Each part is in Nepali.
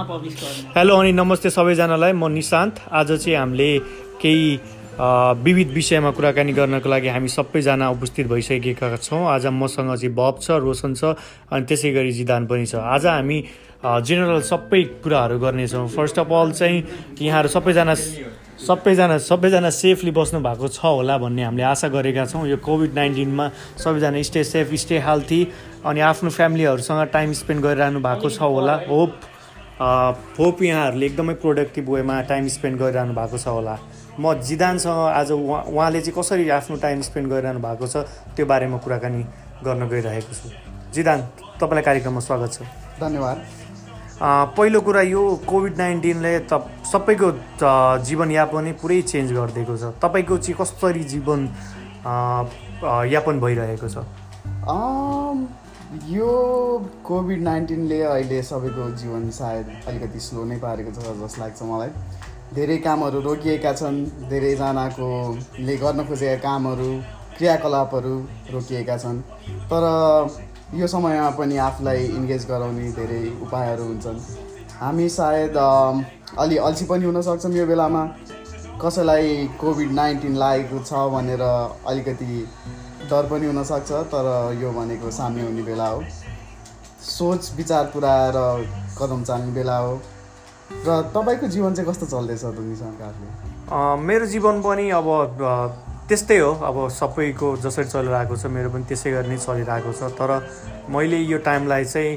हेलो अनि नमस्ते सबैजनालाई म निशान्त। आज चाहिँ हामीले केही विविध विषयमा कुराकानी गर्नको लागि हामी सबैजना उपस्थित भइसकेका छौँ। आज मसँग चाहिँ बब छ रोशन छ अनि त्यसै गरी जिदान पनि छ। आज हामी जेनरल सबै कुराहरू गर्नेछौँ। फर्स्ट अफ अल चाहिँ यहाँहरू सबैजना सबैजना सबैजना सेफली बस्नु भएको छ होला भन्ने हामीले आशा गरेका छौँ। यो कोभिड नाइन्टिनमा सबैजना स्टे सेफ स्टे हेल्थी अनि आफ्नो फ्यामिलीहरूसँग टाइम स्पेन्ड गरिरहनु भएको छ होला। होप होप यहाँहरूले एकदमै प्रोडक्टिभ वेमा टाइम स्पेन्ड गरिरहनु भएको छ होला। म जिदानसँग आज उहाँ उहाँले चाहिँ कसरी आफ्नो टाइम स्पेन्ड गरिरहनु भएको छ त्यो बारेमा कुराकानी गर्न गइरहेको छु। जिदान तपाईँलाई कार्यक्रममा स्वागत छ। धन्यवाद। अ, पहिलो कुरा यो कोभिड नाइन्टिनले त सबैको जीवनयापनै पुरै चेन्ज गरिदिएको छ। तपाईँको चाहिँ कसरी जीवन यापन भइरहेको छ? यो कोभिड नाइन्टिनले अहिले सबैको जीवन सायद अलिकति स्लो नै पारेको छ जस्तो लाग्छ मलाई। धेरै कामहरू रोकिएका छन् धेरैजनाको ले गर्न खोजेका कामहरू क्रियाकलापहरू रोकिएका छन्। तर यो समयमा पनि आफूलाई इन्गेज गराउने धेरै उपायहरू हुन्छन्। हामी सायद अलि अल्छी पनि हुन सक्छौँ यो बेलामा। कसैलाई कोभिड नाइन्टिन लागेको छ भनेर अलिकति डर पनि हुनसक्छ तर यो भनेको साम्य हुने बेला हो। सोच विचार पुऱ्याएर कदम चाल्ने बेला हो। र तपाईँको जीवन चाहिँ कस्तो चल्दैछ दुनिसँग अ, मेरो जीवन पनि अब त्यस्तै हो। अब सबैको जसरी चलिरहेको छ मेरो पनि त्यसै गरी नै चलिरहेको छ। तर मैले यो टाइमलाई चाहिँ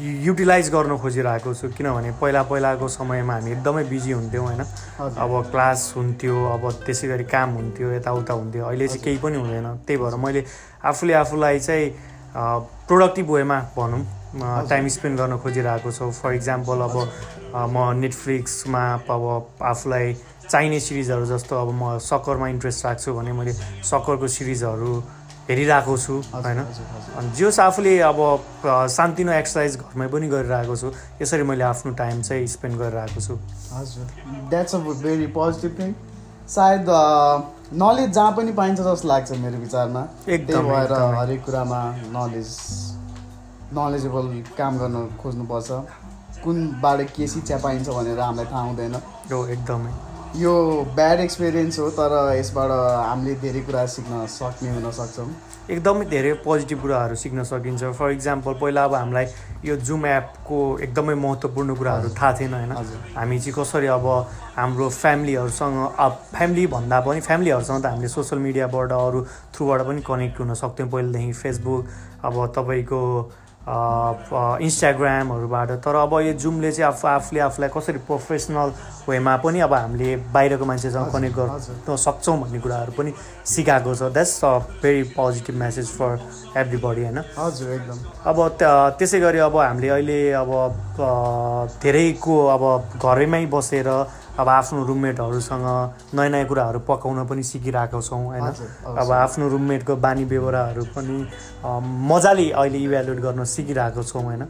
युटिलाइज गर्न खोजिरहेको छु किनभने पहिला पहिलाको समयमा हामी एकदमै बिजी हुन्थ्यौँ होइन। अब क्लास हुन्थ्यो अब त्यसै गरी काम हुन्थ्यो यताउता हुन्थ्यो अहिले चाहिँ केही पनि हुँदैन। त्यही भएर मैले आफूले आफूलाई चाहिँ प्रोडक्टिभ वेमा भनौँ टाइम स्पेन्ड गर्न खोजिरहेको छु। फर इक्जाम्पल अब म नेटफ्लिक्समा अब आफूलाई चाहिने सिरिजहरू जस्तो अब म सक्करमा इन्ट्रेस्ट राख्छु भने मैले सक्करको सिरिजहरू हेरिरहेको छु होइन। अनि जोस आफूले अब अ, सानोतिनो एक्सर्साइज घरमै पनि गरिरहेको छु यसरी मैले आफ्नो टाइम चाहिँ स्पेन्ड गरिरहेको छु। हजुर। That's a very positive thing सायद नलेज जहाँ पनि पाइन्छ जस्तो लाग्छ मेरो विचारमा। एकदमै, भएर। हरेक कुरामा नलेज नलेजेबल काम गर्न खोज्नुपर्छ। कुनबाट के शिक्षा पाइन्छ भनेर हामीलाई थाहा हुँदैन। हो एकदमै। यो ब्याड एक्सपिरियन्स हो तर यसबाट हामीले धेरै कुरा सिक्न सक्ने हुन सक्छौँ। एकदमै धेरै पोजिटिभ कुराहरू सिक्न सकिन्छ। फर इक्जाम्पल पहिला अब हामीलाई यो जुम एपको एकदमै महत्त्वपूर्ण कुराहरू थाहा थिएन होइन। हामी चाहिँ कसरी अब हाम्रो फ्यामिलीहरूसँग अब फ्यामिली भन्दा पनि फ्यामिलीहरूसँग त हामीले सोसियल मिडियाबाट अरू थ्रुबाट पनि कनेक्ट हुन सक्थ्यौँ। पहिलेदेखि फेसबुक अब तपाईँको इन्स्टाग्रामहरूबाट। तर अब यो जुमले चाहिँ आफू आफूले आफूलाई कसरी प्रोफेसनल वेमा पनि अब हामीले बाहिरको मान्छेसँग कनेक्ट गर्न सक्छौँ भन्ने कुराहरू पनि सिकाएको छ। That's a very positive message for everybody होइन? हजुर एकदम। अब त्यसै गरी अब हामीले अहिले अब धेरैको अब घरैमै बसेर अब आफ्नो रुममेटहरूसँग नयाँ नयाँ कुराहरू पकाउन पनि सिकिरहेको छौँ होइन। अब आफ्नो रुममेटको बानी बेहोराहरू पनि मजाले अहिले इभ्यालुएट गर्न सिकिरहेको छौँ होइन?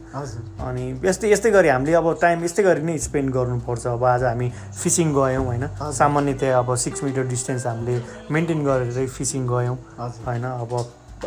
अनि यस्तै यस्तै गरी हामीले अब टाइम यस्तै गरी नै स्पेन्ड गर्नुपर्छ। अब आज हामी फिसिङ गयौँ होइन। सामान्यतया अब सिक्स मिटर डिस्टेन्स हामीले मेन्टेन गरेरै फिसिङ गयौँ होइन? अब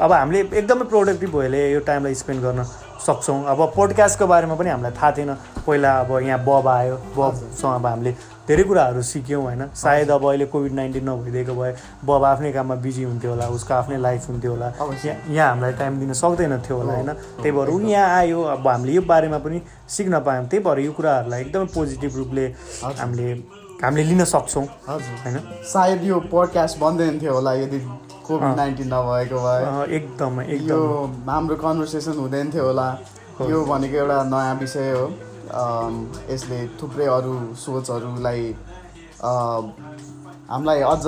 अब हामीले एकदमै प्रोडक्टिभ भएले यो टाइमलाई स्पेन्ड गर्न सक्छौँ। अब पोडकास्टको बारेमा पनि हामीलाई थाहा थिएन। पहिला अब यहाँ बब आयो। बबसँग अब हामीले धेरै कुराहरू सिक्यौँ होइन? सायद अब अहिले कोभिड नाइन्टिन नभइदिएको भए बब आफ्नै काममा बिजी हुन्थ्यो होला उसको आफ्नै लाइफ हुन्थ्यो होला। यहाँ यहाँ हामीलाई टाइम दिन सक्दैन थियो होला होइन? त्यही भएर ऊ यहाँ आयो। अब हामीले यो बारेमा पनि सिक्न पायौँ। त्यही भएर यो कुराहरूलाई एकदमै पोजिटिभ रूपले। हामीले हामीले लिन सक्छौँ हजुर। होइन? सायद यो पोडकास्ट बन्दैन थियो होला यदि कोभिड नाइन्टिन नभएको भए। एकदमै यो हाम्रो कन्भर्सेसन हुँदैन थियो होला। यो भनेको एउटा नयाँ विषय हो। यसले थुप्रै अरू सोचहरूलाई हामीलाई अझ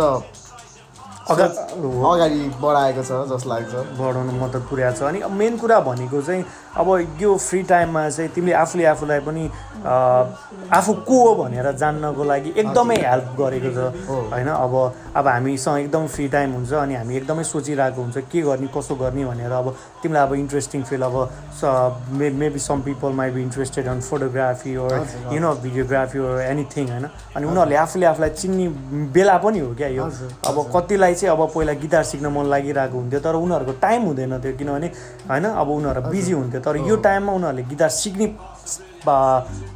अगाडि बढाएको छ जस्तो लाग्छ। बढाउनु मद्दत पुर्याएको छ। अनि मेन कुरा भनेको चाहिँ अब यो फ्री टाइममा चाहिँ तिमीले आफूले आफूलाई पनि आफू को हो भनेर जान्नको लागि एकदमै हेल्प गरेको छ। होइन अब अब हामीसँग एकदम फ्री टाइम हुन्छ अनि हामी एकदमै सोचिरहेको हुन्छ के गर्ने कसो गर्ने भनेर। अब तिमीलाई अब इन्ट्रेस्टिङ फिल अब may maybe some people might be interested on photography or you know videography or anything होइन। अनि उनीहरूले आफूले आफूलाई चिन्ने बेला पनि हो क्या यो। अब कतिलाई चाहिँ अब पहिला गिटार सिक्न मन लागिरहेको हुन्थ्यो तर उनीहरूको टाइम हुँदैन थियो किनभने होइन अब उनीहरू बिजी हुन्थ्यो। तर यो टाइममा उनीहरूले गिटार सिक्ने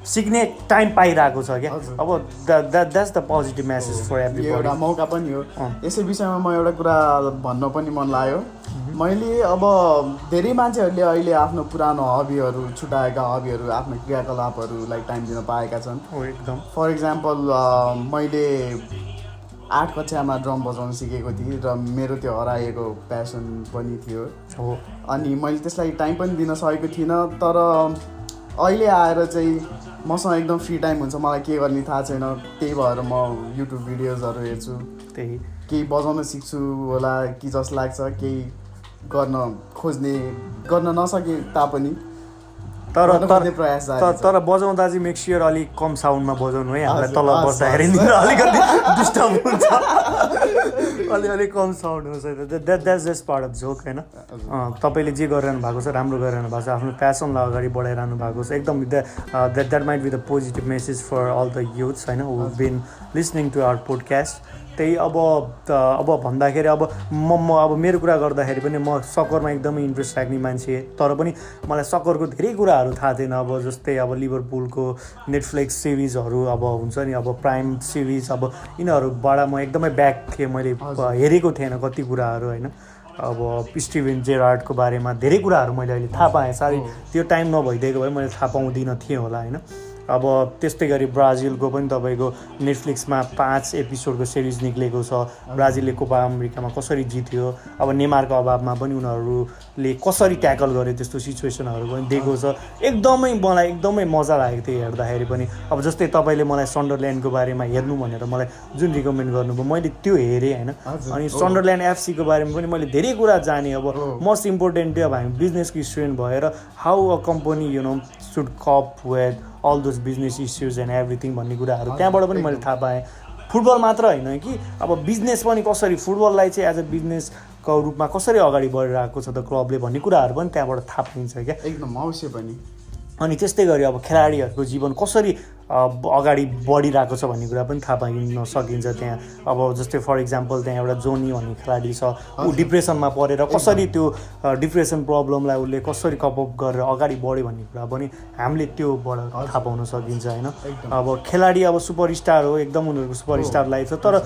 सिक्ने टाइम पाइरहेको छ क्या। अब that's the positive message for every एउटा मौका पनि हो। यसै विषयमा म एउटा कुरा भन्न पनि मन लाग्यो। मैले अब धेरै मान्छेहरूले अहिले आफ्नो पुरानो हबीहरू छुट्याएका हबीहरू आफ्नो क्रियाकलापहरूलाई टाइम दिन पाएका छन्। एकदम। फर इक्जाम्पल मैले आठ कक्षामा ड्रम बजाउन सिकेको थिएँ र मेरो त्यो हराएको प्यासन पनि थियो। हो। अनि मैले त्यसलाई टाइम पनि दिन सकेको थिइनँ तर अहिले आएर चाहिँ मसँग एकदम फ्री टाइम हुन्छ मलाई के गर्ने थाहा छैन। त्यही भएर म युट्युब भिडियोजहरू हेर्छु। त्यही। केही बजाउन सिक्छु होला कि जस्तो लाग्छ केही गर्न खोज्ने गर्न नसके तापनि तर तर तर बजाउँदा चाहिँ मेक स्योर अलिक कम साउन्डमा बजाउनु है। हामीलाई तल बस्दाखेरि अलिकति डिस्टर्ब हुन्छ। अलि अलिक कम साउन्ड हुन्छ that that's just part of joke होइन? तपाईँले जे गरिरहनु भएको छ राम्रो गरिरहनु भएको छ आफ्नो प्यासनलाई अगाडि बढाइरहनु भएको छ। एकदम that that might be the positive message for all the youths होइन who been listening to our podcast त्यही अब अब भन्दाखेरि अब म म अब मेरो कुरा गर्दाखेरि पनि म सकरमा एकदमै इन्ट्रेस्ट राख्ने मान्छे तर पनि मलाई सकरको धेरै कुराहरू थाहा थिएन। अब जस्तै अब लिभरपुलको नेटफ्लिक्स सिरिजहरू अब हुन्छ नि अब प्राइम सिरिज अब यिनीहरूबाट म एकदमै ब्याक थिएँ। मैले। हेरेको थिएन कति कुराहरू होइन। अब स्टिभेन जेरार्डको बारेमा धेरै कुराहरू मैले अहिले थाहा पाएँ। साह्रै। त्यो टाइम नभइदिएको भए मैले थाहा पाउँदिनँ थिएँ होला होइन। अब त्यस्तै गरी ब्राजिलको पनि तपाईँको नेटफ्लिक्समा पाँच एपिसोडको सिरिज निक्लेको छ। ब्राजिलले कोपा अमेरिकामा कसरी जित्यो अब नेमारको अभावमा पनि उनीहरूले कसरी ट्याकल गर्यो त्यस्तो सिचुएसनहरू पनि दिएको छ। एकदमै मलाई एकदमै मजा लागेको थियो हेर्दाखेरि पनि। अब जस्तै तपाईँले मलाई सन्डरल्यान्डको बारेमा हेर्नु भनेर मलाई जुन रिकमेन्ड गर्नुभयो मैले त्यो हेरेँ होइन? अनि। सन्डरल्यान्ड एफसीको बारेमा पनि मैले धेरै कुरा जानेँ। अब। मोस्ट इम्पोर्टेन्ट अब हामी बिजनेसको स्टुडेन्ट भएर how a company you know should cope with all those business issues and everything भन्ने कुराहरू त्यहाँबाट पनि मैले। थाहा पाएँ। फुटबल मात्र होइन कि अब बिजनेस पनि कसरी फुटबललाई चाहिँ एज अ बिजनेसको रूपमा कसरी अगाडि बढिरहेको छ त क्लबले भन्ने कुराहरू पनि त्यहाँबाट थाहा पाइन्छ क्या। एकदम अवश्य पनि। अनि त्यस्तै गरी अब खेलाडीहरूको जीवन कसरी अगाडि बढिरहेको छ भन्ने कुरा पनि थाहा पाइन सकिन्छ त्यहाँ अब जस्तै फर इक्जाम्पल त्यहाँ एउटा जोनी भन्ने खेलाडी छ ऊ। डिप्रेसनमा परेर कसरी त्यो डिप्रेसन प्रब्लमलाई उसले कसरी कपअप गरेर अगाडि बढ्यो भन्ने कुरा पनि हामीले त्योबाट। थाहा पाउन सकिन्छ होइन। अब खेलाडी अब सुपरस्टार हो एकदम उनीहरूको सुपरस्टार लाइफ छ तर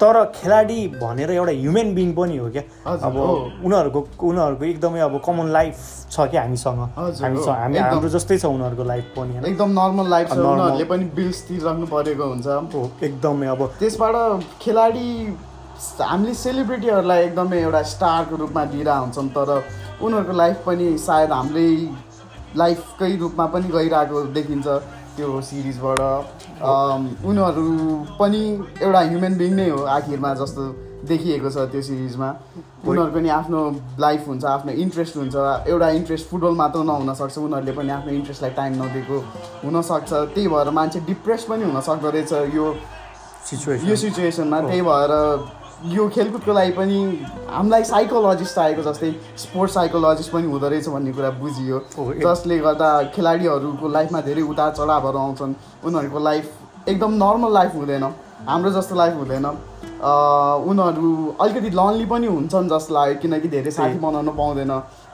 तर खेलाडी भनेर एउटा ह्युमन बिङ पनि हो क्या अब। उनीहरूको उनीहरूको एकदमै अब कमन लाइफ छ क्या हामीसँग हजुर, हामी। हाम्रो जस्तै छ उनीहरूको लाइफ पनि एकदम नर्मल लाइफ। उनीहरूले पनि बिल्स तिरिराख्नु परेको हुन्छ हो, एकदमै अब त्यसबाट खेलाडी हामीले सेलिब्रिटीहरूलाई एकदमै एउटा स्टारको रूपमा लिएर हुन्छौँ तर उनीहरूको लाइफ पनि सायद हाम्रै लाइफकै रूपमा पनि गइरहेको देखिन्छ त्यो सिरिजबाट। उनीहरू पनि एउटा ह्युमन बिङ नै हो आखिरमा जस्तो देखिएको छ त्यो सिरिजमा। उनीहरूको पनि आफ्नो लाइफ हुन्छ आफ्नो इन्ट्रेस्ट हुन्छ। एउटा इन्ट्रेस्ट फुटबल मात्र नहुन सक्छ उनीहरूले पनि आफ्नो इन्ट्रेस्टलाई टाइम नदिएको हुनसक्छ त्यही भएर मान्छे डिप्रेस पनि हुन सक्दो रहेछ यो यो सिचुएसन सिचुएसनमा त्यही भएर यो खेलकुदको लागि पनि हामीलाई साइकोलोजिस्ट चाहिएको जस्तै स्पोर्ट्स साइकोलोजिस्ट पनि हुँदो रहेछ भन्ने कुरा बुझियो। एक- जसले गर्दा खेलाडीहरूको लाइफमा धेरै उतार चढावहरू आउँछन्। उनीहरूको लाइफ एकदम नर्मल लाइफ हुँदैन। हाम्रो जस्तो लाइफ हुँदैन। उनीहरू अलिकति लन्ली पनि हुन्छन् जस्तो लाग्यो किनकि धेरै साथी बनाउन पाउँदैन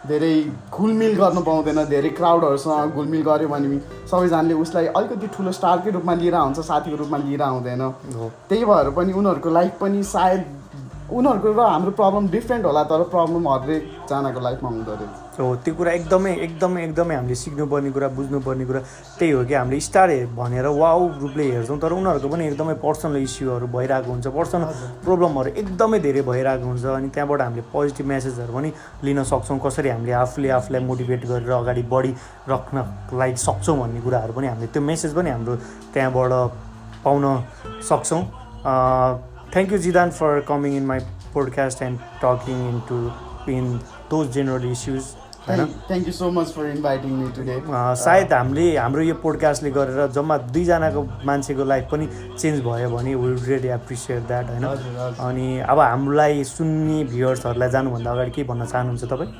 धेरै घुलमिल गर्न पाउँदैन धेरै क्राउडहरूसँग घुलमिल गऱ्यो भने सबैजनाले उसलाई अलिकति ठुलो स्टारकै रूपमा लिएर हुन्छ साथीको रूपमा लिएर आउँदैन। त्यही भएर पनि उनीहरूको लाइफ पनि सायद उनीहरूको र हाम्रो प्रब्लम डिफ्रेन्ट होला तर प्रब्लम हरेकजनाको लाइफमा हुँदो रहेछ। हो त्यो कुरा एकदमै एकदमै एकदमै हामीले सिक्नुपर्ने कुरा बुझ्नुपर्ने कुरा। त्यही हो कि हामीले स्टार भनेर वाउ रूपले हेर्छौँ तर उनीहरूको पनि एकदमै पर्सनल इस्युहरू भइरहेको हुन्छ। पर्सनल प्रब्लमहरू एकदमै धेरै भइरहेको हुन्छ अनि त्यहाँबाट हामीले पोजिटिभ मेसेजहरू पनि लिन सक्छौँ। कसरी हामीले आफूले आफूलाई मोटिभेट गरेर अगाडि बढिराख्नलाई सक्छौँ भन्ने कुराहरू पनि हामीले त्यो मेसेज पनि हाम्रो त्यहाँबाट पाउन सक्छौँ। Thank you Zidan for coming in my podcast and talking in to in those general issues होइन thank you so much for inviting me today सायद हामीले हाम्रो यो पोडकास्टले गरेर जम्मा दुईजनाको मान्छेको लाइफ पनि चेन्ज भयो भने विल रियली एप्रिसिएट द्याट होइन। अनि अब हामीलाई सुन्ने भ्युवर्सहरूलाई जानुभन्दा अगाडि के भन्न चाहनुहुन्छ तपाईँ?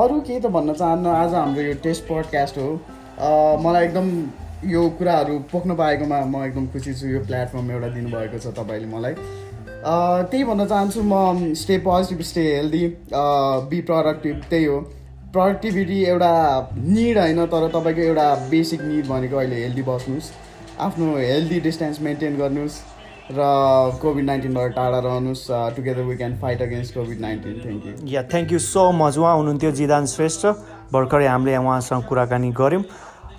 अरू केही त भन्न चाहन्न। आज हाम्रो यो टेस्ट पडकास्ट हो। मलाई एकदम यो कुराहरू पोख्न पाएकोमा म एकदम खुसी छु। यो प्लेटफर्म एउटा दिनुभएको छ तपाईँले मलाई। त्यही भन्न चाहन्छु म stay positive stay healthy be productive त्यही हो। प्रोडक्टिभिटी एउटा निड होइन तर तपाईँको एउटा बेसिक निड भनेको अहिले हेल्दी बस्नुहोस्। आफ्नो हेल्दी डिस्टेन्स मेन्टेन गर्नुहोस् र कोभिड नाइन्टिनबाट टाढा रहनुहोस् together we can fight against covid nineteen thank you ya thank you so much उहाँ हुनुहुन्थ्यो जिदान श्रेष्ठ। भर्खरै हामीले उहाँसँग कुराकानी गऱ्यौँ।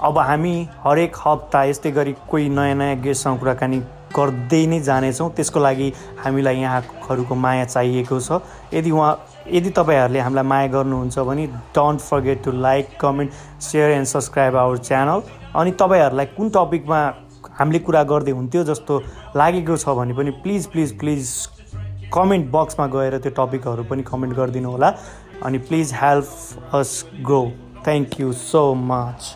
अब हामी हरेक हप्ता यस्तै गरी कोही नयाँ नयाँ गेस्टसँग कुराकानी गर्दै नै जानेछौँ। त्यसको लागि हामीलाई यहाँहरूको माया चाहिएको छ। यदि उहाँ यदि तपाईँहरूले हामीलाई माया गर्नुहुन्छ भने don't forget to like comment share and subscribe our channel. अनि तपाईँहरूलाई कुन टपिकमा हामीले कुरा गर्दै हुन्थ्यो जस्तो लागेको छ भने पनि प्लिज प्लिज प्लिज कमेन्ट बक्समा गएर त्यो टपिकहरू पनि कमेन्ट गरिदिनु होला अनि please help us grow. Thank you so much.